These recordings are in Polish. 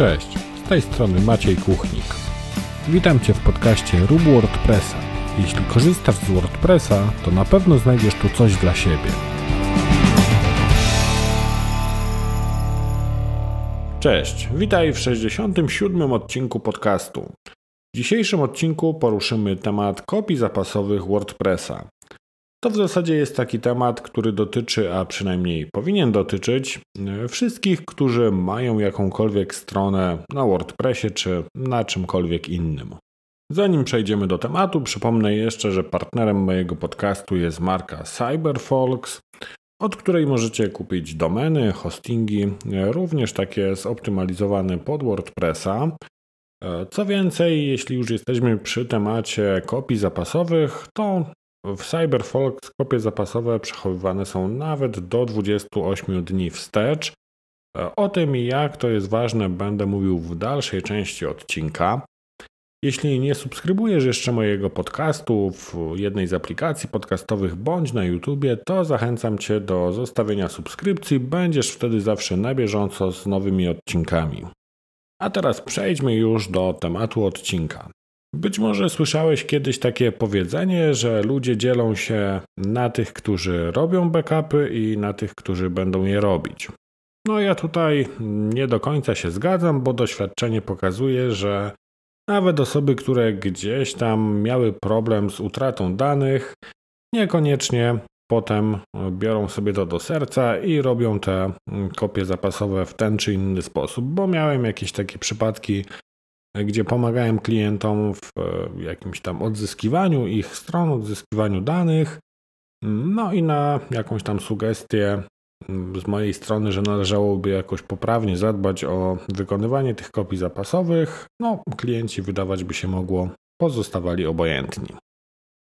Cześć, z tej strony Maciej Kuchnik. Witam Cię w podcaście Rób WordPressa. Jeśli korzystasz z WordPressa, to na pewno znajdziesz tu coś dla siebie. Cześć, witaj w 67. odcinku podcastu. W dzisiejszym odcinku poruszymy temat kopii zapasowych WordPressa. To w zasadzie jest taki temat, który dotyczy, a przynajmniej powinien dotyczyć, e, wszystkich, którzy mają jakąkolwiek stronę na WordPressie czy na czymkolwiek innym. Zanim przejdziemy do tematu, przypomnę jeszcze, że partnerem mojego podcastu jest marka CyberFolks, od której możecie kupić domeny, hostingi, e, również takie zoptymalizowane pod WordPressa. E, co więcej, jeśli już jesteśmy przy temacie kopii zapasowych, to w CyberFolks kopie zapasowe przechowywane są nawet do 28 dni wstecz. O tym, jak to jest ważne, będę mówił w dalszej części odcinka. Jeśli nie subskrybujesz jeszcze mojego podcastu w jednej z aplikacji podcastowych bądź na YouTubie, to zachęcam Cię do zostawienia subskrypcji. Będziesz wtedy zawsze na bieżąco z nowymi odcinkami. A teraz przejdźmy już do tematu odcinka. Być może słyszałeś kiedyś takie powiedzenie, że ludzie dzielą się na tych, którzy robią backupy i na tych, którzy będą je robić. No ja tutaj nie do końca się zgadzam, bo doświadczenie pokazuje, że nawet osoby, które gdzieś tam miały problem z utratą danych, niekoniecznie potem biorą sobie to do serca i robią te kopie zapasowe w ten czy inny sposób, bo miałem jakieś takie przypadki gdzie pomagałem klientom w e, jakimś tam odzyskiwaniu ich stron, odzyskiwaniu danych. No i na jakąś tam sugestię mm, z mojej strony, że należałoby jakoś poprawnie zadbać o wykonywanie tych kopii zapasowych, no klienci wydawać by się mogło pozostawali obojętni.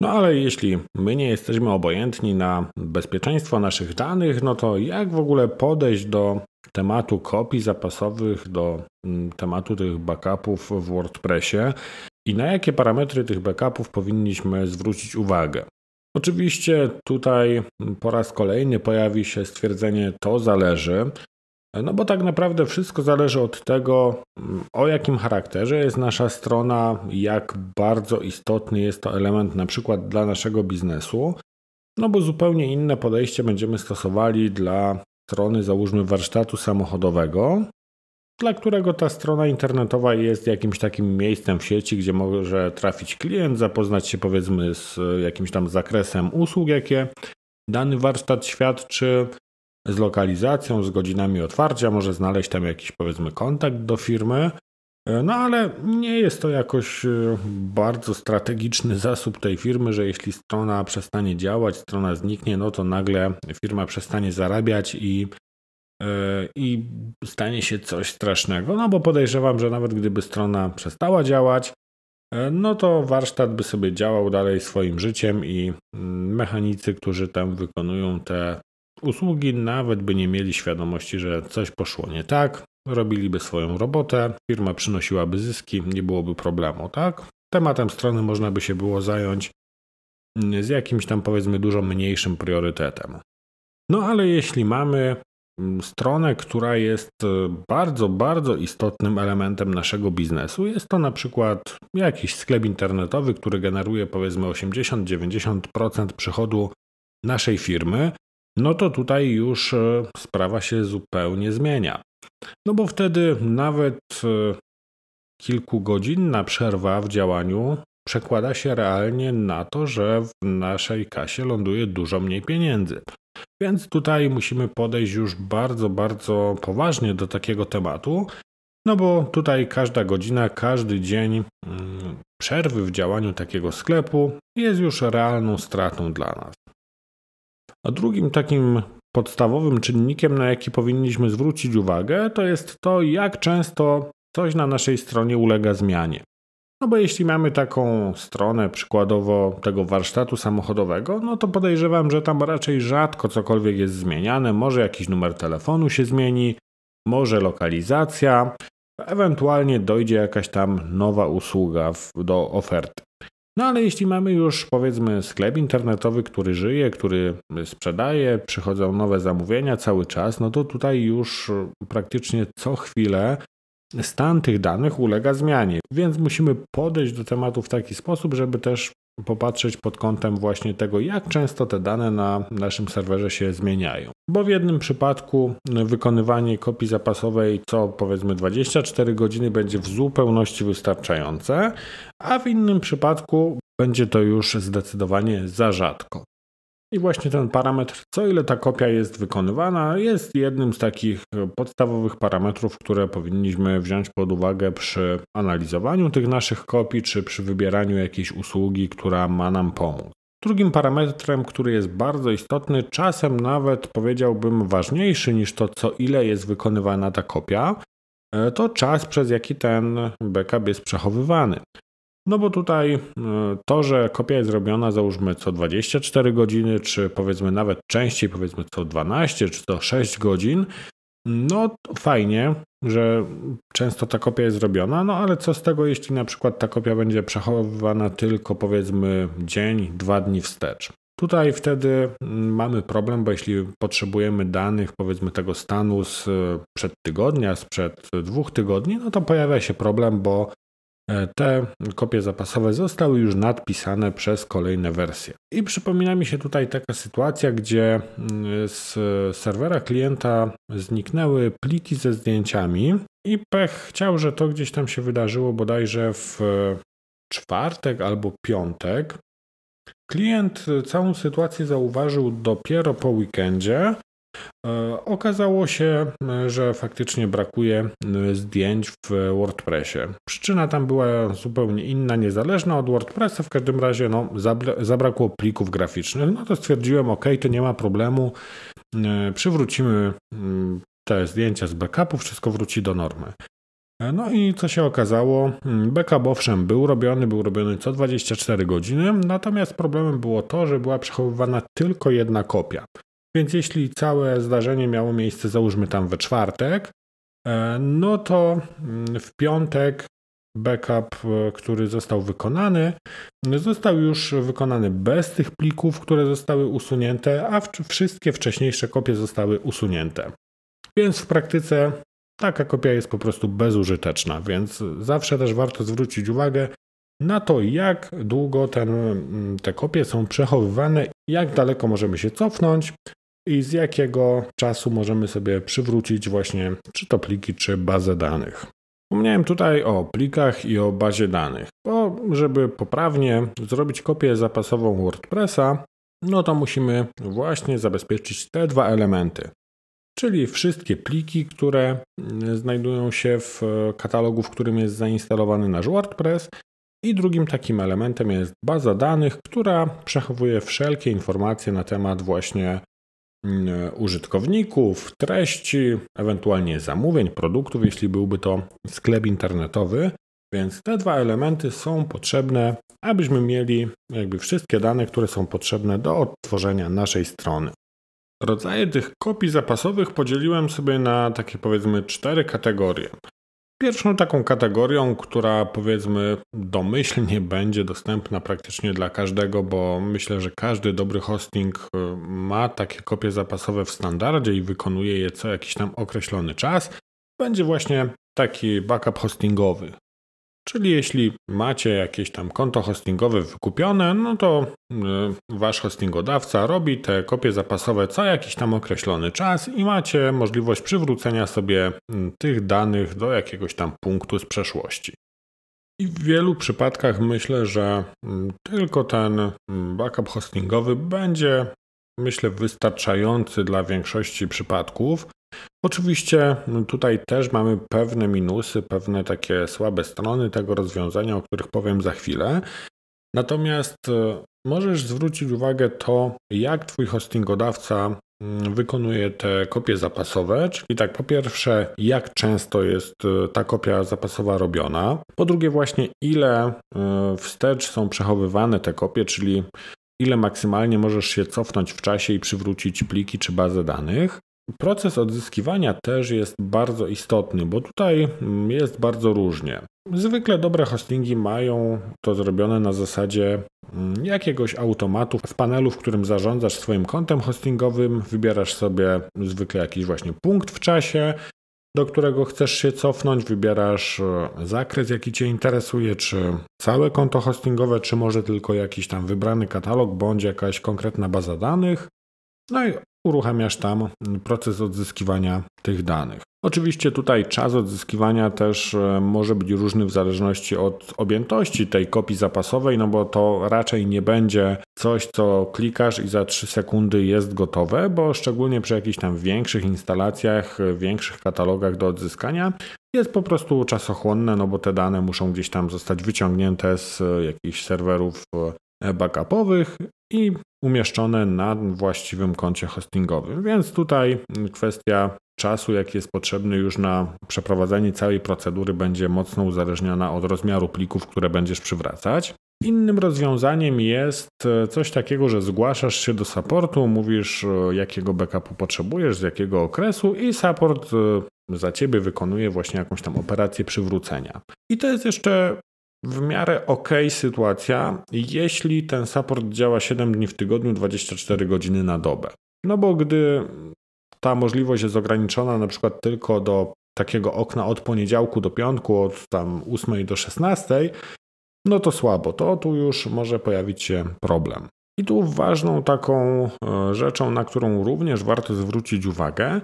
No ale jeśli my nie jesteśmy obojętni na bezpieczeństwo naszych danych, no to jak w ogóle podejść do tematu kopii zapasowych, do mm, tematu tych backupów w WordPressie i na jakie parametry tych backupów powinniśmy zwrócić uwagę. Oczywiście tutaj po raz kolejny pojawi się stwierdzenie to zależy, no bo tak naprawdę wszystko zależy od tego, mm, o jakim charakterze jest nasza strona, jak bardzo istotny jest to element na przykład dla naszego biznesu, no bo zupełnie inne podejście będziemy stosowali dla strony, załóżmy warsztatu samochodowego, dla którego ta strona internetowa jest jakimś takim miejscem w sieci, gdzie może trafić klient, zapoznać się powiedzmy z jakimś tam zakresem usług, jakie dany warsztat świadczy, z lokalizacją, z godzinami otwarcia, może znaleźć tam jakiś powiedzmy kontakt do firmy. No ale nie jest to jakoś e, bardzo strategiczny zasób tej firmy, że jeśli strona przestanie działać, strona zniknie, no to nagle firma przestanie zarabiać i, e, i stanie się coś strasznego. No bo podejrzewam, że nawet gdyby strona przestała działać, e, no to warsztat by sobie działał dalej swoim życiem i mm, mechanicy, którzy tam wykonują te usługi, nawet by nie mieli świadomości, że coś poszło nie tak, robiliby swoją robotę, firma przynosiłaby zyski, nie byłoby problemu, tak? Tematem strony można by się było zająć z jakimś tam powiedzmy dużo mniejszym priorytetem. No ale jeśli mamy mm, stronę, która jest e, bardzo, bardzo istotnym elementem naszego biznesu, jest to na przykład jakiś sklep internetowy, który generuje powiedzmy 80-90% przychodu naszej firmy, no to tutaj już e, sprawa się zupełnie zmienia. No bo wtedy nawet e, kilkugodzinna przerwa w działaniu przekłada się realnie na to, że w naszej kasie ląduje dużo mniej pieniędzy. Więc tutaj musimy podejść już bardzo, bardzo poważnie do takiego tematu, no bo tutaj każda godzina, każdy dzień mm, przerwy w działaniu takiego sklepu jest już realną stratą dla nas. A drugim takim podstawowym czynnikiem, na jaki powinniśmy zwrócić uwagę, to jest to, jak często coś na naszej stronie ulega zmianie. No bo jeśli mamy taką stronę, przykładowo tego warsztatu samochodowego, no to podejrzewam, że tam raczej rzadko cokolwiek jest zmieniane. Może jakiś numer telefonu się zmieni, może lokalizacja, ewentualnie dojdzie jakaś tam nowa usługa do oferty. No ale jeśli mamy już powiedzmy sklep internetowy, który żyje, który sprzedaje, przychodzą nowe zamówienia cały czas, no to tutaj już praktycznie co chwilę stan tych danych ulega zmianie, więc musimy podejść do tematu w taki sposób, żeby też popatrzeć pod kątem właśnie tego, jak często te dane na naszym serwerze się zmieniają. Bo w jednym przypadku wykonywanie kopii zapasowej co powiedzmy 24 godziny będzie w zupełności wystarczające, a w innym przypadku będzie to już zdecydowanie za rzadko. I właśnie ten parametr, co ile ta kopia jest wykonywana, jest jednym z takich podstawowych parametrów, które powinniśmy wziąć pod uwagę przy analizowaniu tych naszych kopii, czy przy wybieraniu jakiejś usługi, która ma nam pomóc. Drugim parametrem, który jest bardzo istotny, czasem nawet powiedziałbym ważniejszy niż to, co ile jest wykonywana ta kopia, e, to czas, przez jaki ten backup jest przechowywany. No bo tutaj e, to, że kopia jest robiona załóżmy co 24 godziny, czy powiedzmy nawet częściej, powiedzmy co 12 czy co 6 godzin, no fajnie, że często ta kopia jest robiona, no ale co z tego, jeśli na przykład ta kopia będzie przechowywana tylko powiedzmy dzień, dwa dni wstecz. Tutaj wtedy mm, mamy problem, bo jeśli potrzebujemy danych, powiedzmy tego stanu z przed tygodnia, sprzed dwóch tygodni, no to pojawia się problem, bo E, te kopie zapasowe zostały już nadpisane przez kolejne wersje. I przypomina mi się tutaj taka sytuacja, gdzie mm, z serwera klienta zniknęły pliki ze zdjęciami i pech chciał, że to gdzieś tam się wydarzyło bodajże w czwartek albo piątek. Klient całą sytuację zauważył dopiero po weekendzie, E, okazało się, że faktycznie brakuje e, zdjęć w WordPressie. Przyczyna tam była zupełnie inna, niezależna od WordPressa. W każdym razie no, zabrakło plików graficznych. No to stwierdziłem, ok, to nie ma problemu. E, przywrócimy mm, te zdjęcia z backupu, wszystko wróci do normy. No i co się okazało? Mm, backup owszem był robiony, był robiony co 24 godziny, natomiast problemem było to, że była przechowywana tylko jedna kopia. Więc jeśli całe zdarzenie miało miejsce, załóżmy tam we czwartek, e, no to mm, w piątek backup, e, który został wykonany, został już wykonany bez tych plików, które zostały usunięte, a wszystkie wcześniejsze kopie zostały usunięte. Więc w praktyce taka kopia jest po prostu bezużyteczna, więc zawsze też warto zwrócić uwagę na to, jak długo ten, mm, te kopie są przechowywane, jak daleko możemy się cofnąć, i z jakiego czasu możemy sobie przywrócić właśnie czy to pliki, czy bazę danych. Wspomniałem tutaj o plikach i o bazie danych, bo żeby poprawnie zrobić kopię zapasową WordPressa, no to musimy właśnie zabezpieczyć te dwa elementy. Czyli wszystkie pliki, które znajdują się w katalogu, w którym jest zainstalowany nasz WordPress. I drugim takim elementem jest baza danych, która przechowuje wszelkie informacje na temat właśnie Mm, użytkowników, treści, ewentualnie zamówień, produktów, jeśli byłby to sklep internetowy. Więc te dwa elementy są potrzebne, abyśmy mieli jakby wszystkie dane, które są potrzebne do odtworzenia naszej strony. Rodzaje tych kopii zapasowych podzieliłem sobie na takie powiedzmy cztery kategorie. Pierwszą taką kategorią, która powiedzmy domyślnie będzie dostępna praktycznie dla każdego, bo myślę, że każdy dobry hosting y, ma takie kopie zapasowe w standardzie i wykonuje je co jakiś tam określony czas, będzie właśnie taki backup hostingowy. Czyli jeśli macie jakieś tam konto hostingowe wykupione, no to y, wasz hostingodawca robi te kopie zapasowe co jakiś tam określony czas i macie możliwość przywrócenia sobie mm, tych danych do jakiegoś tam punktu z przeszłości. I w wielu przypadkach myślę, że mm, tylko ten backup hostingowy będzie, myślę, wystarczający dla większości przypadków. Oczywiście tutaj też mamy pewne minusy, pewne takie słabe strony tego rozwiązania, o których powiem za chwilę. Natomiast e, możesz zwrócić uwagę to, jak Twój hostingodawca mm, wykonuje te kopie zapasowe, czyli tak po pierwsze, jak często jest e, ta kopia zapasowa robiona, po drugie właśnie ile e, wstecz są przechowywane te kopie, czyli ile maksymalnie możesz się cofnąć w czasie i przywrócić pliki czy bazę danych. Proces odzyskiwania też jest bardzo istotny, bo tutaj mm, jest bardzo różnie. Zwykle dobre hostingi mają to zrobione na zasadzie mm, jakiegoś automatu w panelu, w którym zarządzasz swoim kontem hostingowym, wybierasz sobie zwykle jakiś właśnie punkt w czasie do którego chcesz się cofnąć, wybierasz e, zakres, jaki Cię interesuje, czy całe konto hostingowe, czy może tylko jakiś tam wybrany katalog, bądź jakaś konkretna baza danych. No i uruchamiasz tam proces odzyskiwania tych danych. Oczywiście tutaj czas odzyskiwania też e, może być różny w zależności od objętości tej kopii zapasowej, no bo to raczej nie będzie coś, co klikasz i za 3 sekundy jest gotowe, bo szczególnie przy jakichś tam większych instalacjach, większych katalogach do odzyskania jest po prostu czasochłonne, no bo te dane muszą gdzieś tam zostać wyciągnięte z jakichś serwerów e, backupowych i umieszczone na właściwym koncie hostingowym. Więc tutaj kwestia czasu, jaki jest potrzebny już na przeprowadzenie całej procedury, będzie mocno uzależniona od rozmiaru plików, które będziesz przywracać. Innym rozwiązaniem jest e, coś takiego, że zgłaszasz się do supportu, mówisz e, jakiego backupu potrzebujesz, z jakiego okresu i support e, za ciebie wykonuje właśnie jakąś tam operację przywrócenia. I to jest jeszcze w miarę ok sytuacja, jeśli ten support działa 7 dni w tygodniu, 24 godziny na dobę. No bo gdy ta możliwość jest ograniczona na przykład tylko do takiego okna od poniedziałku do piątku, od tam 8 do 16, no to słabo, to tu już może pojawić się problem. I tu ważną taką e, rzeczą, na którą również warto zwrócić uwagę,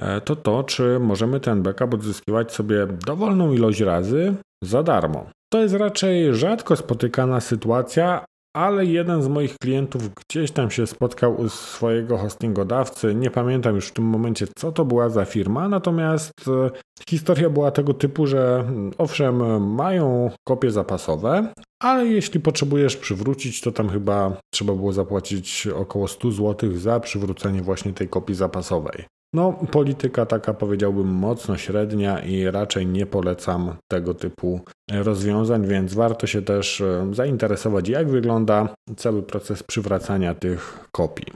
e, to to, czy możemy ten backup odzyskiwać sobie dowolną ilość razy za darmo. To jest raczej rzadko spotykana sytuacja, ale jeden z moich klientów gdzieś tam się spotkał u swojego hostingodawcy. Nie pamiętam już w tym momencie, co to była za firma, natomiast e, historia była tego typu, że mm, owszem, mają kopie zapasowe, ale jeśli potrzebujesz przywrócić, to tam chyba trzeba było zapłacić około 100 zł za przywrócenie właśnie tej kopii zapasowej. No, polityka taka powiedziałbym mocno średnia i raczej nie polecam tego typu rozwiązań, więc warto się też e, zainteresować, jak wygląda cały proces przywracania tych kopii.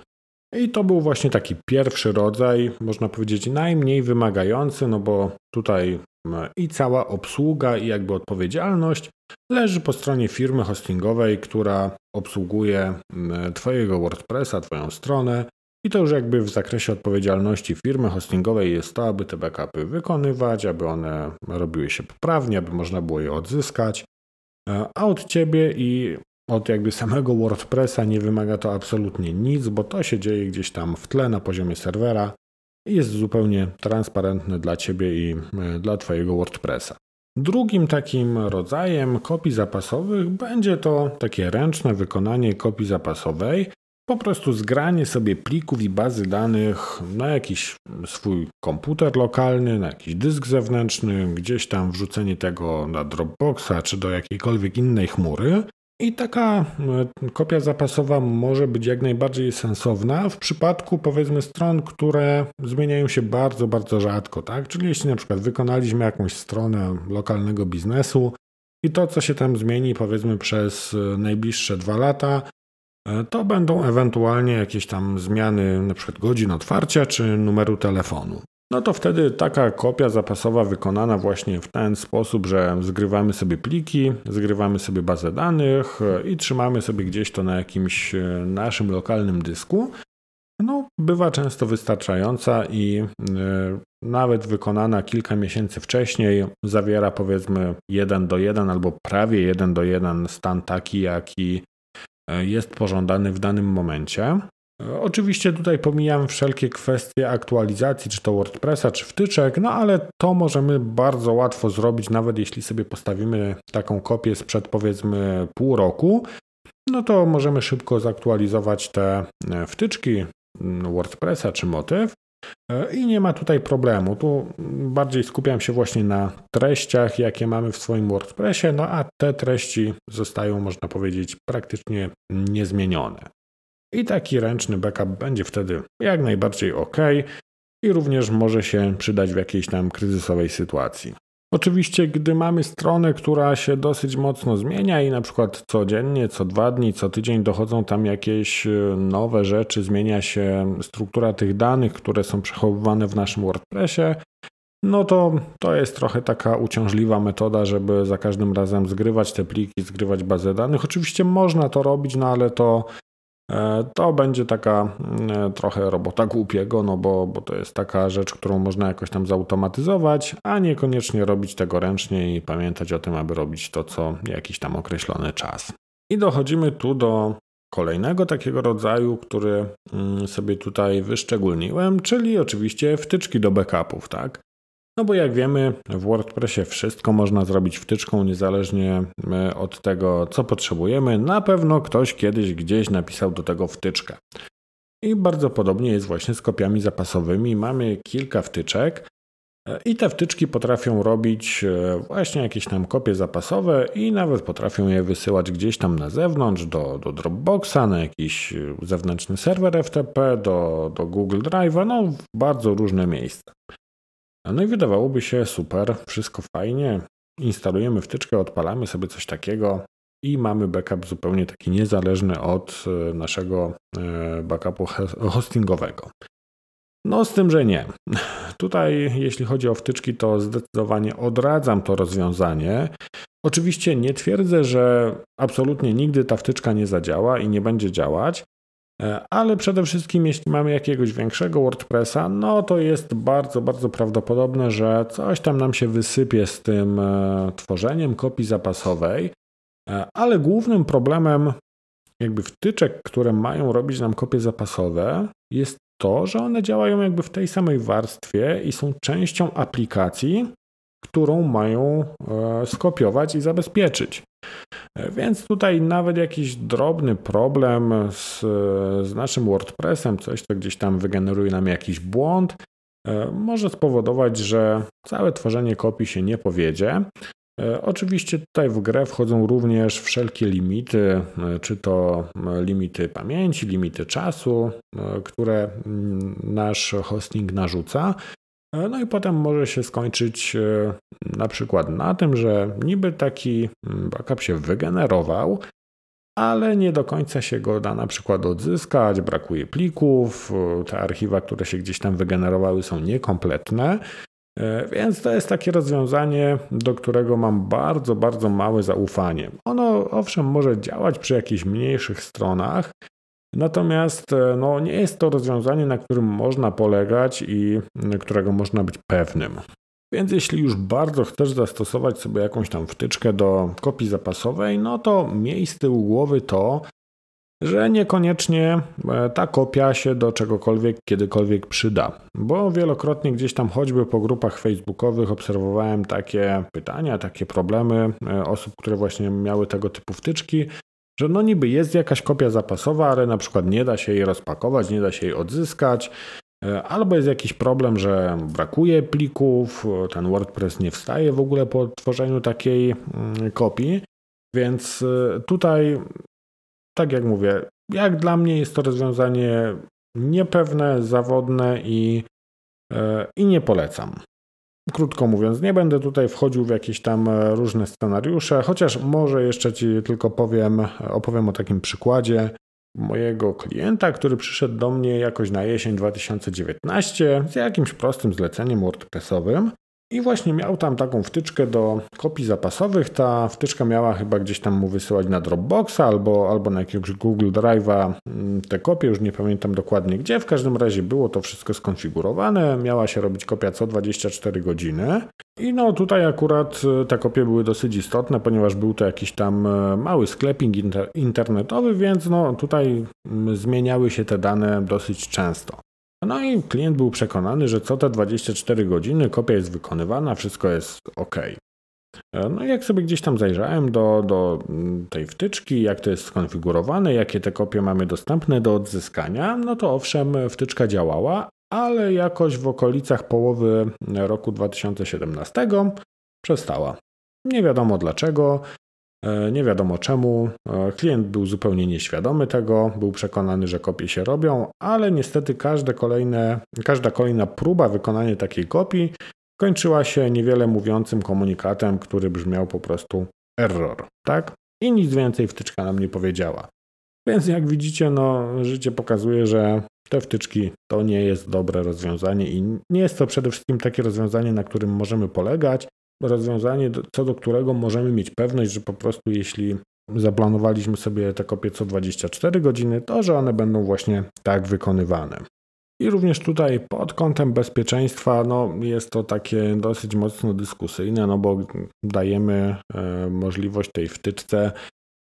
I to był właśnie taki pierwszy rodzaj, można powiedzieć najmniej wymagający, no bo tutaj i cała obsługa i jakby odpowiedzialność leży po stronie firmy hostingowej, która obsługuje Twojego WordPressa, Twoją stronę i to już jakby w zakresie odpowiedzialności firmy hostingowej jest to, aby te backupy wykonywać, aby one robiły się poprawnie, aby można było je odzyskać. E, a od ciebie i od jakby samego WordPressa nie wymaga to absolutnie nic, bo to się dzieje gdzieś tam w tle na poziomie serwera i jest zupełnie transparentne dla ciebie i e, dla twojego WordPressa. Drugim takim rodzajem kopii zapasowych będzie to takie ręczne wykonanie kopii zapasowej, po prostu zgranie sobie plików i bazy danych na jakiś swój komputer lokalny, na jakiś dysk zewnętrzny, gdzieś tam wrzucenie tego na Dropboxa czy do jakiejkolwiek innej chmury. I taka e, kopia zapasowa może być jak najbardziej sensowna w przypadku powiedzmy stron, które zmieniają się bardzo, bardzo rzadko, tak? Czyli jeśli na przykład wykonaliśmy jakąś stronę lokalnego biznesu i to, co się tam zmieni powiedzmy przez e, najbliższe dwa lata, to będą ewentualnie jakieś tam zmiany, przykład godzin otwarcia czy numeru telefonu. No to wtedy taka kopia zapasowa wykonana właśnie w ten sposób, że zgrywamy sobie pliki, zgrywamy sobie bazę danych e, i trzymamy sobie gdzieś to na jakimś e, naszym lokalnym dysku. No, bywa często wystarczająca i nawet wykonana kilka miesięcy wcześniej zawiera powiedzmy 1 do 1 albo prawie 1 do 1 stan taki, jaki E, jest pożądany w danym momencie. E, oczywiście tutaj pomijam wszelkie kwestie aktualizacji, czy to WordPressa, czy wtyczek, no ale to możemy bardzo łatwo zrobić, nawet jeśli sobie postawimy taką kopię sprzed powiedzmy pół roku, no to możemy szybko zaktualizować te e, wtyczki mm, WordPressa czy motyw E, I nie ma tutaj problemu. Tu bardziej skupiam się właśnie na treściach, jakie mamy w swoim WordPressie, no a te treści zostają, można powiedzieć, praktycznie niezmienione. I taki ręczny backup będzie wtedy jak najbardziej ok i również może się przydać w jakiejś tam kryzysowej sytuacji. Oczywiście, gdy mamy stronę, która się dosyć mocno zmienia i na przykład codziennie, co dwa dni, co tydzień dochodzą tam jakieś e, nowe rzeczy, zmienia się struktura tych danych, które są przechowywane w naszym WordPressie, no to to jest trochę taka uciążliwa metoda, żeby za każdym razem zgrywać te pliki, zgrywać bazę danych. Oczywiście można to robić, no ale to to będzie taka mm, trochę robota głupiego, no bo, bo to jest taka rzecz, którą można jakoś tam zautomatyzować, a niekoniecznie robić tego ręcznie i pamiętać o tym, aby robić to co jakiś tam określony czas. I dochodzimy tu do kolejnego takiego rodzaju, który mm, sobie tutaj wyszczególniłem, czyli oczywiście wtyczki do backupów, tak? No bo jak wiemy, w WordPressie wszystko można zrobić wtyczką, niezależnie e, od tego, co potrzebujemy. Na pewno ktoś kiedyś gdzieś napisał do tego wtyczkę. I bardzo podobnie jest właśnie z kopiami zapasowymi. Mamy kilka wtyczek e, i te wtyczki potrafią robić e, właśnie jakieś tam kopie zapasowe i nawet potrafią je wysyłać gdzieś tam na zewnątrz, do, do Dropboxa, na jakiś zewnętrzny serwer FTP, do, do Google Drive'a, no w bardzo różne miejsca. No i wydawałoby się super, wszystko fajnie. Instalujemy wtyczkę, odpalamy sobie coś takiego i mamy backup zupełnie taki niezależny od e, naszego e, backupu hostingowego. No, z tym, że nie. Tutaj, jeśli chodzi o wtyczki, to zdecydowanie odradzam to rozwiązanie. Oczywiście nie twierdzę, że absolutnie nigdy ta wtyczka nie zadziała i nie będzie działać, ale przede wszystkim, jeśli mamy jakiegoś większego WordPressa, no to jest bardzo, bardzo prawdopodobne, że coś tam nam się wysypie z tym e, tworzeniem kopii zapasowej. E, ale głównym problemem, jakby wtyczek, które mają robić nam kopie zapasowe, jest to, że one działają jakby w tej samej warstwie i są częścią aplikacji, którą mają skopiować i zabezpieczyć. Więc tutaj nawet jakiś drobny problem z, z naszym WordPressem, coś co gdzieś tam wygeneruje nam jakiś błąd, e, może spowodować, że całe tworzenie kopii się nie powiedzie. E, oczywiście tutaj w grę wchodzą również wszelkie limity, e, czy to limity pamięci, limity czasu, które nasz hosting narzuca. E, no i potem może się skończyć e, na przykład na tym, że niby taki mm, backup się wygenerował, ale nie do końca się go da na przykład odzyskać, brakuje plików, e, te archiwa, które się gdzieś tam wygenerowały są niekompletne. Więc to jest takie rozwiązanie, do którego mam bardzo, bardzo małe zaufanie. Ono owszem może działać przy jakichś mniejszych stronach, Natomiast e, no, nie jest to rozwiązanie, na którym można polegać i którego można być pewnym. Więc jeśli już bardzo chcesz zastosować sobie jakąś tam wtyczkę do kopii zapasowej, no to miej z tyłu głowy to, że niekoniecznie e, ta kopia się do czegokolwiek kiedykolwiek przyda. Bo wielokrotnie gdzieś tam choćby po grupach facebookowych obserwowałem takie pytania, takie problemy e, osób, które właśnie miały tego typu wtyczki, że no niby jest jakaś kopia zapasowa, ale na przykład nie da się jej rozpakować, nie da się jej odzyskać, e, albo jest jakiś problem, że brakuje plików, ten WordPress nie wstaje w ogóle po tworzeniu takiej mm, kopii. Więc e, tutaj, tak jak mówię, jak dla mnie jest to rozwiązanie niepewne, zawodne i, e, i nie polecam. Krótko mówiąc, nie będę tutaj wchodził w jakieś tam e, różne scenariusze, chociaż może jeszcze Ci tylko powiem, opowiem o takim przykładzie mojego klienta, który przyszedł do mnie jakoś na jesień 2019 z jakimś prostym zleceniem WordPressowym. I właśnie miał tam taką wtyczkę do kopii zapasowych. Ta wtyczka miała chyba gdzieś tam mu wysyłać na Dropboxa albo, albo na jakiegoś Google Drive'a mm, te kopie, już nie pamiętam dokładnie gdzie. W każdym razie było to wszystko skonfigurowane. Miała się robić kopia co 24 godziny. I no tutaj akurat e, te kopie były dosyć istotne, ponieważ był to jakiś tam e, mały skleping internetowy, więc no tutaj mm, zmieniały się te dane dosyć często. No i klient był przekonany, że co te 24 godziny kopia jest wykonywana, wszystko jest ok. No i jak sobie gdzieś tam zajrzałem do, do mm, tej wtyczki, jak to jest skonfigurowane, jakie te kopie mamy dostępne do odzyskania, no to owszem, wtyczka działała, ale jakoś w okolicach połowy roku 2017 przestała. Nie wiadomo dlaczego. E, nie wiadomo czemu. E, klient był zupełnie nieświadomy tego, był przekonany, że kopie się robią, ale niestety każde kolejne, każda kolejna próba wykonania takiej kopii kończyła się niewiele mówiącym komunikatem, który brzmiał po prostu error, tak? I nic więcej wtyczka nam nie powiedziała. Więc jak widzicie, no, życie pokazuje, że te wtyczki to nie jest dobre rozwiązanie i nie jest to przede wszystkim takie rozwiązanie, na którym możemy polegać rozwiązanie, co do którego możemy mieć pewność, że po prostu jeśli zaplanowaliśmy sobie te kopie co 24 godziny, to że one będą właśnie tak wykonywane. I również tutaj pod kątem bezpieczeństwa no, jest to takie dosyć mocno dyskusyjne, no bo dajemy e, możliwość tej wtyczce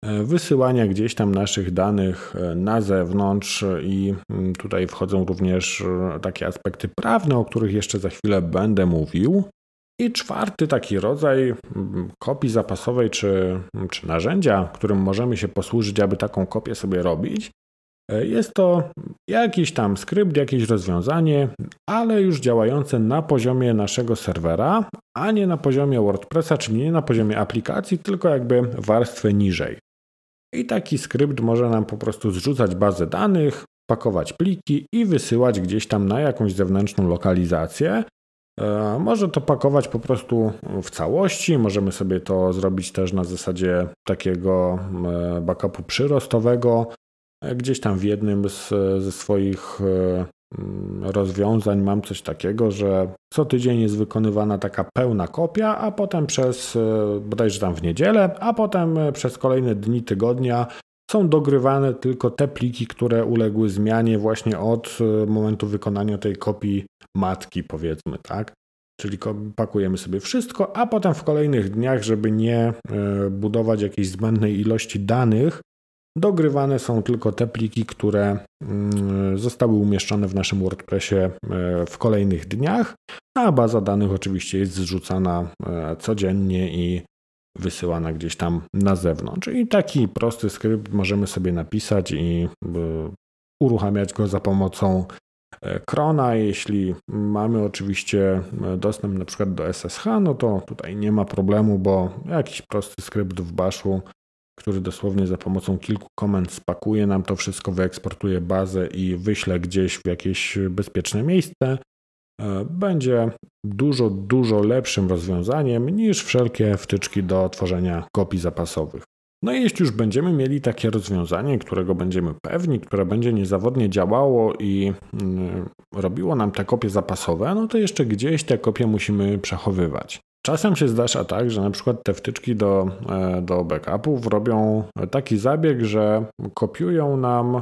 e, wysyłania gdzieś tam naszych danych e, na zewnątrz i mm, tutaj wchodzą również takie aspekty prawne, o których jeszcze za chwilę będę mówił. I czwarty taki rodzaj mm, kopii zapasowej czy, czy narzędzia, którym możemy się posłużyć, aby taką kopię sobie robić, E, jest to jakiś tam skrypt, jakieś rozwiązanie, ale już działające na poziomie naszego serwera, a nie na poziomie WordPressa, czyli nie na poziomie aplikacji, tylko jakby warstwę niżej. I taki skrypt może nam po prostu zrzucać bazę danych, pakować pliki i wysyłać gdzieś tam na jakąś zewnętrzną lokalizację. E, może to pakować po prostu w całości, możemy sobie to zrobić też na zasadzie takiego e, backupu przyrostowego, Gdzieś tam w jednym z, ze swoich e, mm, rozwiązań mam coś takiego, że co tydzień jest wykonywana taka pełna kopia, a potem przez e, bodajże tam w niedzielę, a potem e, przez kolejne dni tygodnia są dogrywane tylko te pliki, które uległy zmianie właśnie od momentu wykonania tej kopii matki, powiedzmy, tak? Czyli pakujemy sobie wszystko, a potem w kolejnych dniach, żeby nie budować jakiejś zbędnej ilości danych, Dogrywane są tylko te pliki, które mm, zostały umieszczone w naszym WordPressie e, w kolejnych dniach, a baza danych oczywiście jest zrzucana e, codziennie i wysyłana gdzieś tam na zewnątrz. I taki prosty skrypt możemy sobie napisać i e, uruchamiać go za pomocą Krona. Jeśli mamy oczywiście dostęp na przykład do SSH, no to tutaj nie ma problemu, bo jakiś prosty skrypt w baszu który dosłownie za pomocą kilku komend spakuje nam to wszystko, wyeksportuje bazę i wyśle gdzieś w jakieś bezpieczne miejsce, e, będzie dużo, dużo lepszym rozwiązaniem niż wszelkie wtyczki do tworzenia kopii zapasowych. No i jeśli już będziemy mieli takie rozwiązanie, którego będziemy pewni, które będzie niezawodnie działało i mm, robiło nam te kopie zapasowe, no to jeszcze gdzieś te kopie musimy przechowywać. Czasem się zdarza tak, że na przykład te wtyczki do, e, do backupów robią taki zabieg, że kopiują nam, e,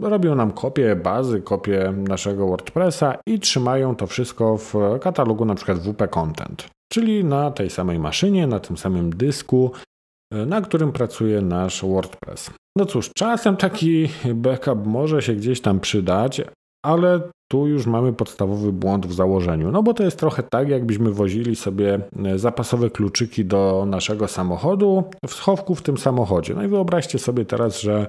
robią nam kopię bazy, kopię naszego WordPressa i trzymają to wszystko w katalogu na przykład WP Content, czyli na tej samej maszynie, na tym samym dysku, e, na którym pracuje nasz WordPress. No cóż, czasem taki backup może się gdzieś tam przydać, ale tu już mamy podstawowy błąd w założeniu. No bo to jest trochę tak, jakbyśmy wozili sobie e, zapasowe kluczyki do naszego samochodu w schowku w tym samochodzie. No i wyobraźcie sobie teraz, że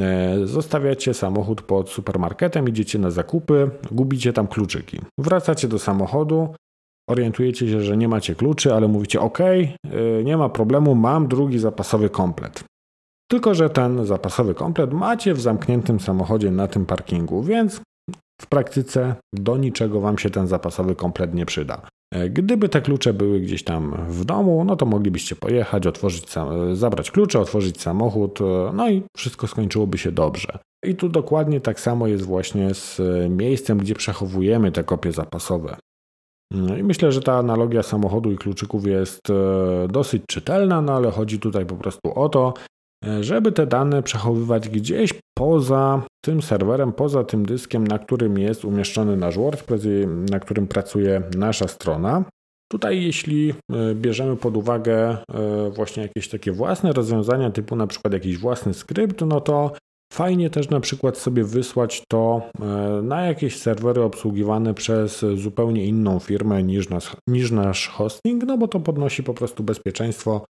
e, zostawiacie samochód pod supermarketem, idziecie na zakupy, gubicie tam kluczyki. Wracacie do samochodu, orientujecie się, że nie macie kluczy, ale mówicie: OK, e, nie ma problemu, mam drugi zapasowy komplet. Tylko, że ten zapasowy komplet macie w zamkniętym samochodzie na tym parkingu, więc w praktyce do niczego Wam się ten zapasowy komplet nie przyda. E, gdyby te klucze były gdzieś tam w domu, no to moglibyście pojechać, otworzyć, zabrać klucze, otworzyć samochód, e, no i wszystko skończyłoby się dobrze. I tu dokładnie tak samo jest właśnie z miejscem, gdzie przechowujemy te kopie zapasowe. No I myślę, że ta analogia samochodu i kluczyków jest e, dosyć czytelna, no ale chodzi tutaj po prostu o to, żeby te dane przechowywać gdzieś poza tym serwerem, poza tym dyskiem, na którym jest umieszczony nasz WordPress na którym pracuje nasza strona. Tutaj, jeśli e, bierzemy pod uwagę e, właśnie jakieś takie własne rozwiązania, typu na przykład jakiś własny skrypt, no to fajnie też na przykład sobie wysłać to e, na jakieś serwery obsługiwane przez zupełnie inną firmę niż nasz, niż nasz hosting, no bo to podnosi po prostu bezpieczeństwo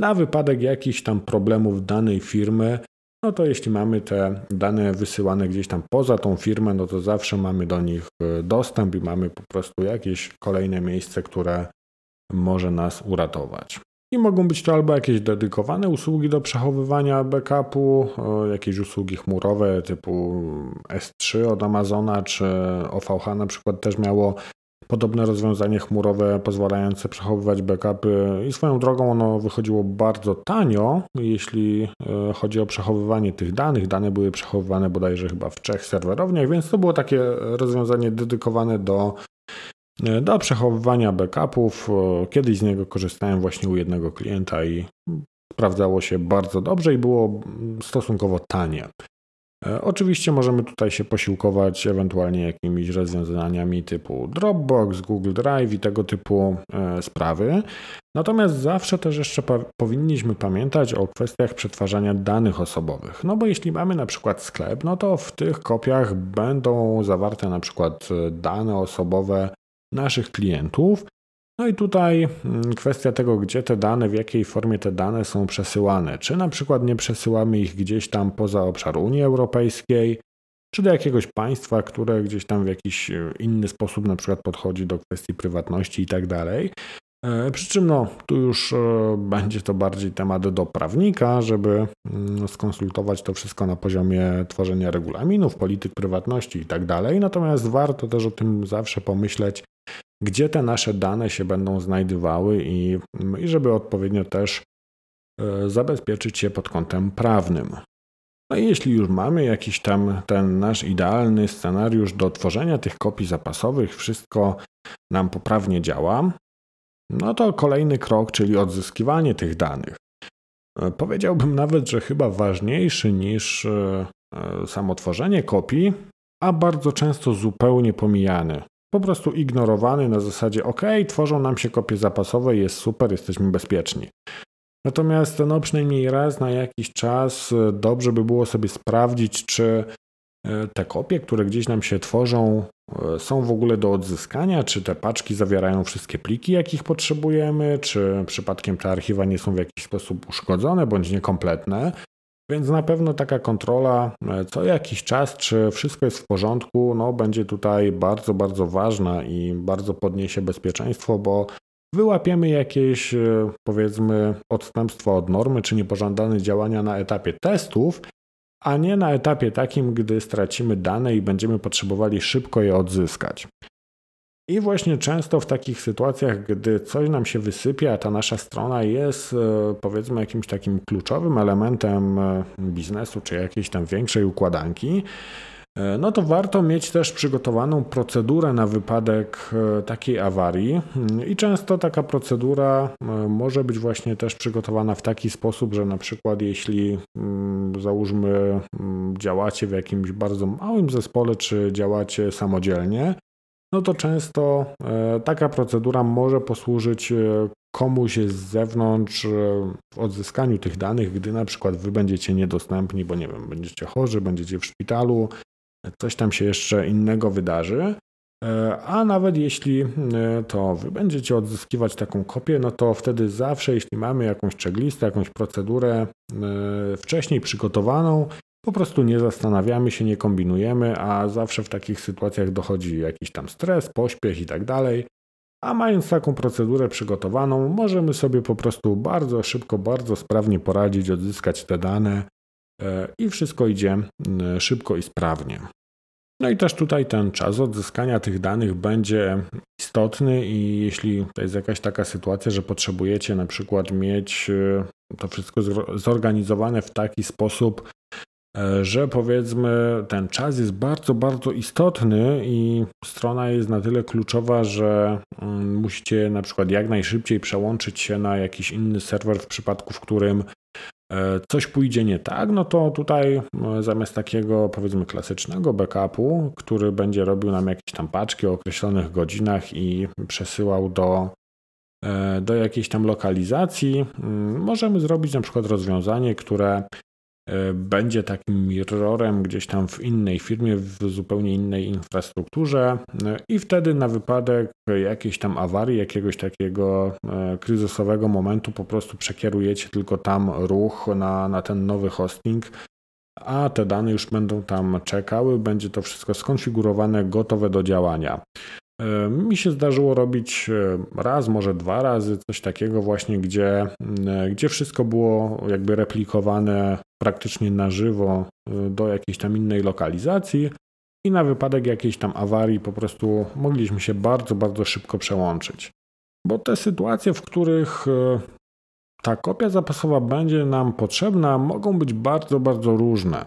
na wypadek jakichś tam problemów danej firmy, no to jeśli mamy te dane wysyłane gdzieś tam poza tą firmę, no to zawsze mamy do nich e, dostęp i mamy po prostu jakieś kolejne miejsce, które może nas uratować. I mogą być to albo jakieś dedykowane usługi do przechowywania backupu, e, jakieś usługi chmurowe typu S3 od Amazona, czy OVH na przykład też miało podobne rozwiązanie chmurowe pozwalające przechowywać backupy i swoją drogą ono wychodziło bardzo tanio, jeśli e, chodzi o przechowywanie tych danych. Dane były przechowywane bodajże chyba w trzech serwerowniach, więc to było takie rozwiązanie dedykowane do, e, do przechowywania backupów. E, kiedyś z niego korzystałem właśnie u jednego klienta i sprawdzało się bardzo dobrze i było stosunkowo tanie. E, oczywiście możemy tutaj się posiłkować ewentualnie jakimiś rozwiązaniami typu Dropbox, Google Drive i tego typu e, sprawy. Natomiast zawsze też jeszcze powinniśmy pamiętać o kwestiach przetwarzania danych osobowych. No bo jeśli mamy na przykład sklep, no to w tych kopiach będą zawarte na przykład e, dane osobowe naszych klientów, no i tutaj mm, kwestia tego, gdzie te dane, w jakiej formie te dane są przesyłane. Czy na przykład nie przesyłamy ich gdzieś tam poza obszar Unii Europejskiej, czy do jakiegoś państwa, które gdzieś tam w jakiś e, inny sposób na przykład podchodzi do kwestii prywatności i tak dalej. E, przy czym no, tu już e, będzie to bardziej temat do prawnika, żeby mm, skonsultować to wszystko na poziomie tworzenia regulaminów, polityk prywatności i tak dalej. Natomiast warto też o tym zawsze pomyśleć, gdzie te nasze dane się będą znajdowały i, i żeby odpowiednio też e, zabezpieczyć się pod kątem prawnym. No i jeśli już mamy jakiś tam ten nasz idealny scenariusz do tworzenia tych kopii zapasowych, wszystko nam poprawnie działa, no to kolejny krok, czyli odzyskiwanie tych danych. E, powiedziałbym nawet, że chyba ważniejszy niż e, samo tworzenie kopii, a bardzo często zupełnie pomijany po prostu ignorowany na zasadzie ok, tworzą nam się kopie zapasowe, jest super, jesteśmy bezpieczni. Natomiast no, przynajmniej raz na jakiś czas e, dobrze by było sobie sprawdzić, czy e, te kopie, które gdzieś nam się tworzą, e, są w ogóle do odzyskania, czy te paczki zawierają wszystkie pliki, jakich potrzebujemy, czy przypadkiem te archiwa nie są w jakiś sposób uszkodzone bądź niekompletne. Więc na pewno taka kontrola e, co jakiś czas, czy wszystko jest w porządku, no będzie tutaj bardzo, bardzo ważna i bardzo podniesie bezpieczeństwo, bo wyłapiemy jakieś e, powiedzmy odstępstwo od normy, czy niepożądane działania na etapie testów, a nie na etapie takim, gdy stracimy dane i będziemy potrzebowali szybko je odzyskać. I właśnie często w takich sytuacjach, gdy coś nam się wysypie, a ta nasza strona jest e, powiedzmy jakimś takim kluczowym elementem e, biznesu czy jakiejś tam większej układanki, e, no to warto mieć też przygotowaną procedurę na wypadek takiej awarii. I często taka procedura może być właśnie też przygotowana w taki sposób, że na przykład jeśli mm, załóżmy mm, działacie w jakimś bardzo małym zespole, czy działacie samodzielnie, no to często e, taka procedura może posłużyć e, komuś z zewnątrz e, w odzyskaniu tych danych, gdy na przykład wy będziecie niedostępni, bo nie wiem, będziecie chorzy, będziecie w szpitalu, coś tam się jeszcze innego wydarzy. A nawet jeśli to wy będziecie odzyskiwać taką kopię, no to wtedy zawsze, jeśli mamy jakąś checklistę, jakąś procedurę wcześniej przygotowaną, po prostu nie zastanawiamy się, nie kombinujemy, a zawsze w takich sytuacjach dochodzi jakiś tam stres, pośpiech i tak dalej. A mając taką procedurę przygotowaną, możemy sobie po prostu bardzo szybko, bardzo sprawnie poradzić, odzyskać te dane e, i wszystko idzie szybko i sprawnie. No i też tutaj ten czas odzyskania tych danych będzie istotny i jeśli to jest jakaś taka sytuacja, że potrzebujecie na przykład mieć e, to wszystko zorganizowane w taki sposób, że powiedzmy ten czas jest bardzo, bardzo istotny i strona jest na tyle kluczowa, że mm, musicie na przykład jak najszybciej przełączyć się na jakiś inny serwer w przypadku, w którym e, coś pójdzie nie tak, no to tutaj e, zamiast takiego powiedzmy klasycznego backupu, który będzie robił nam jakieś tam paczki o określonych godzinach i przesyłał do, do jakiejś tam lokalizacji, mm, możemy zrobić na przykład rozwiązanie, które E, będzie takim mirrorem gdzieś tam w innej firmie, w zupełnie innej infrastrukturze e, i wtedy na wypadek jakiejś tam awarii, jakiegoś takiego e, kryzysowego momentu po prostu przekierujecie tylko tam ruch na, na ten nowy hosting, a te dane już będą tam czekały, będzie to wszystko skonfigurowane, gotowe do działania. Mi się zdarzyło robić raz, może dwa razy coś takiego właśnie, gdzie, gdzie wszystko było jakby replikowane praktycznie na żywo do jakiejś tam innej lokalizacji i na wypadek jakiejś tam awarii po prostu mogliśmy się bardzo, bardzo szybko przełączyć. Bo te sytuacje, w których ta kopia zapasowa będzie nam potrzebna, mogą być bardzo, bardzo różne.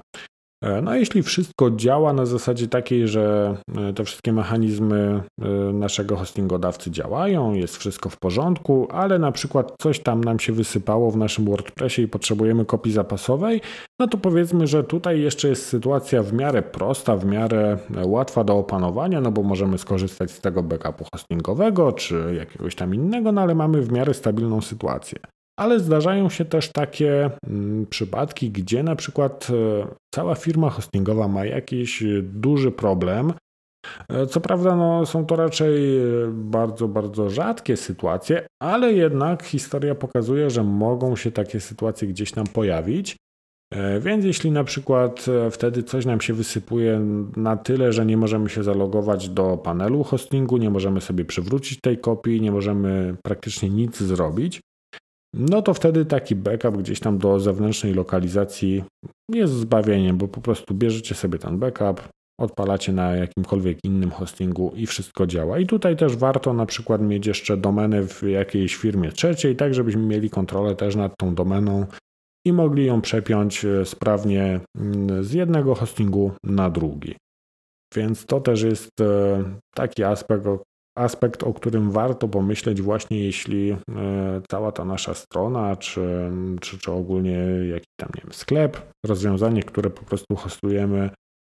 E, no, jeśli wszystko działa na zasadzie takiej, że e, te wszystkie mechanizmy e, naszego hostingodawcy działają, jest wszystko w porządku, ale na przykład coś tam nam się wysypało w naszym WordPressie i potrzebujemy kopii zapasowej, no to powiedzmy, że tutaj jeszcze jest sytuacja w miarę prosta, w miarę łatwa do opanowania, no bo możemy skorzystać z tego backupu hostingowego czy jakiegoś tam innego, no ale mamy w miarę stabilną sytuację. Ale zdarzają się też takie mm, przypadki, gdzie na przykład e, cała firma hostingowa ma jakiś duży problem. E, co prawda, no, są to raczej e, bardzo, bardzo rzadkie sytuacje, ale jednak historia pokazuje, że mogą się takie sytuacje gdzieś tam pojawić. Więc jeśli na przykład wtedy coś nam się wysypuje na tyle, że nie możemy się zalogować do panelu hostingu, nie możemy sobie przywrócić tej kopii, nie możemy praktycznie nic zrobić, no to wtedy taki backup gdzieś tam do zewnętrznej lokalizacji jest zbawieniem, bo po prostu bierzecie sobie ten backup, odpalacie na jakimkolwiek innym hostingu i wszystko działa. I tutaj też warto na przykład mieć jeszcze domenę w jakiejś firmie trzeciej, tak żebyśmy mieli kontrolę też nad tą domeną i mogli ją przepiąć e, sprawnie mm, z jednego hostingu na drugi. Więc to też jest e, taki aspekt, aspekt, o którym warto pomyśleć właśnie jeśli e, cała ta nasza strona, czy, czy, czy ogólnie jakiś tam, nie wiem, sklep, rozwiązanie, które po prostu hostujemy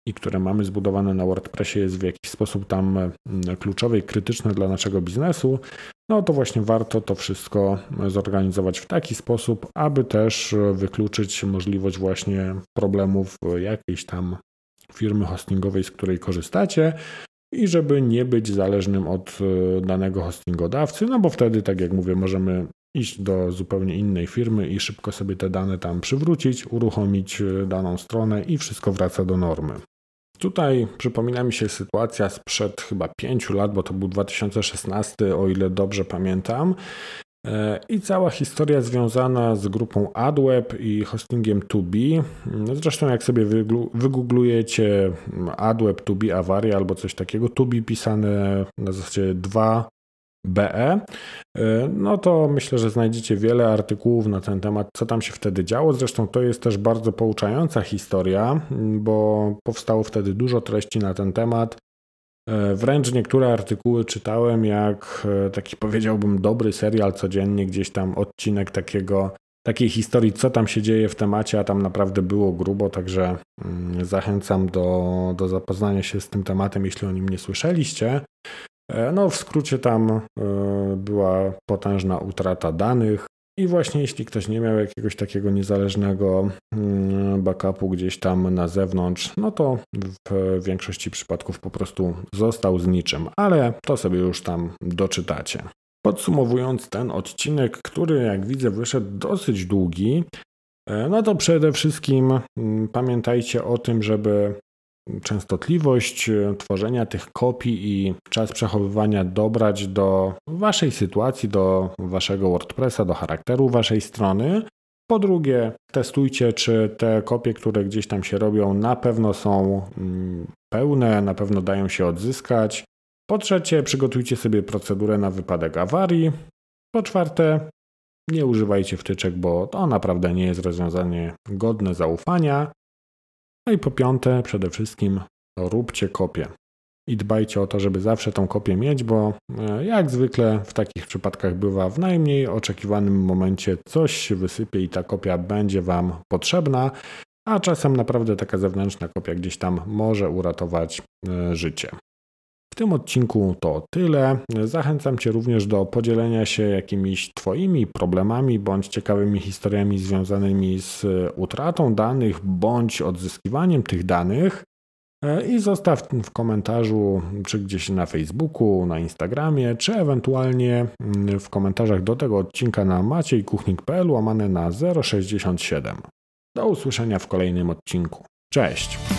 i które mamy zbudowane na WordPressie jest w jakiś sposób tam kluczowe i krytyczne dla naszego biznesu, no to właśnie warto to wszystko zorganizować w taki sposób, aby też wykluczyć możliwość właśnie problemów jakiejś tam firmy hostingowej, z której korzystacie, i żeby nie być zależnym od e, danego hostingodawcy, no bo wtedy, tak jak mówię, możemy iść do zupełnie innej firmy i szybko sobie te dane tam przywrócić, uruchomić e, daną stronę i wszystko wraca do normy. Tutaj przypomina mi się sytuacja sprzed chyba 5 lat, bo to był 2016, o ile dobrze pamiętam, I cała historia związana z grupą AdWeb i hostingiem 2B. Zresztą jak sobie wygooglujecie AdWeb 2B awaria albo coś takiego, 2B pisane na zasadzie 2 BE, no to myślę, że znajdziecie wiele artykułów na ten temat, co tam się wtedy działo. Zresztą to jest też bardzo pouczająca historia, bo powstało wtedy dużo treści na ten temat. E, wręcz niektóre artykuły czytałem jak e, taki powiedziałbym dobry serial codziennie, gdzieś tam odcinek takiego, takiej historii, co tam się dzieje w temacie, a tam naprawdę było grubo, także mm, zachęcam do, do zapoznania się z tym tematem, jeśli o nim nie słyszeliście. E, no, w skrócie tam była potężna utrata danych, i właśnie jeśli ktoś nie miał jakiegoś takiego niezależnego mm, backupu gdzieś tam na zewnątrz, no to w większości przypadków po prostu został z niczym, ale to sobie już tam doczytacie. Podsumowując ten odcinek, który jak widzę wyszedł dosyć długi, e, no to przede wszystkim mm, pamiętajcie o tym, żeby częstotliwość e, tworzenia tych kopii i czas przechowywania dobrać do Waszej sytuacji, do Waszego WordPressa, do charakteru Waszej strony. Po drugie, testujcie, czy te kopie, które gdzieś tam się robią, na pewno są mm, pełne, na pewno dają się odzyskać. Po trzecie, przygotujcie sobie procedurę na wypadek awarii. Po czwarte, nie używajcie wtyczek, bo to naprawdę nie jest rozwiązanie godne zaufania. No i po piąte, przede wszystkim róbcie kopię. I dbajcie o to, żeby zawsze tą kopię mieć, bo e, jak zwykle w takich przypadkach bywa, w najmniej oczekiwanym momencie coś się wysypie i ta kopia będzie Wam potrzebna, a czasem naprawdę taka zewnętrzna kopia gdzieś tam może uratować e, życie tym odcinku to tyle. Zachęcam Cię również do podzielenia się jakimiś Twoimi problemami bądź ciekawymi historiami związanymi z utratą danych bądź odzyskiwaniem tych danych. I zostaw w komentarzu, czy gdzieś na Facebooku, na Instagramie, czy ewentualnie w komentarzach do tego odcinka na maciejkuchnik.pl łamane na 067. Do usłyszenia w kolejnym odcinku. Cześć!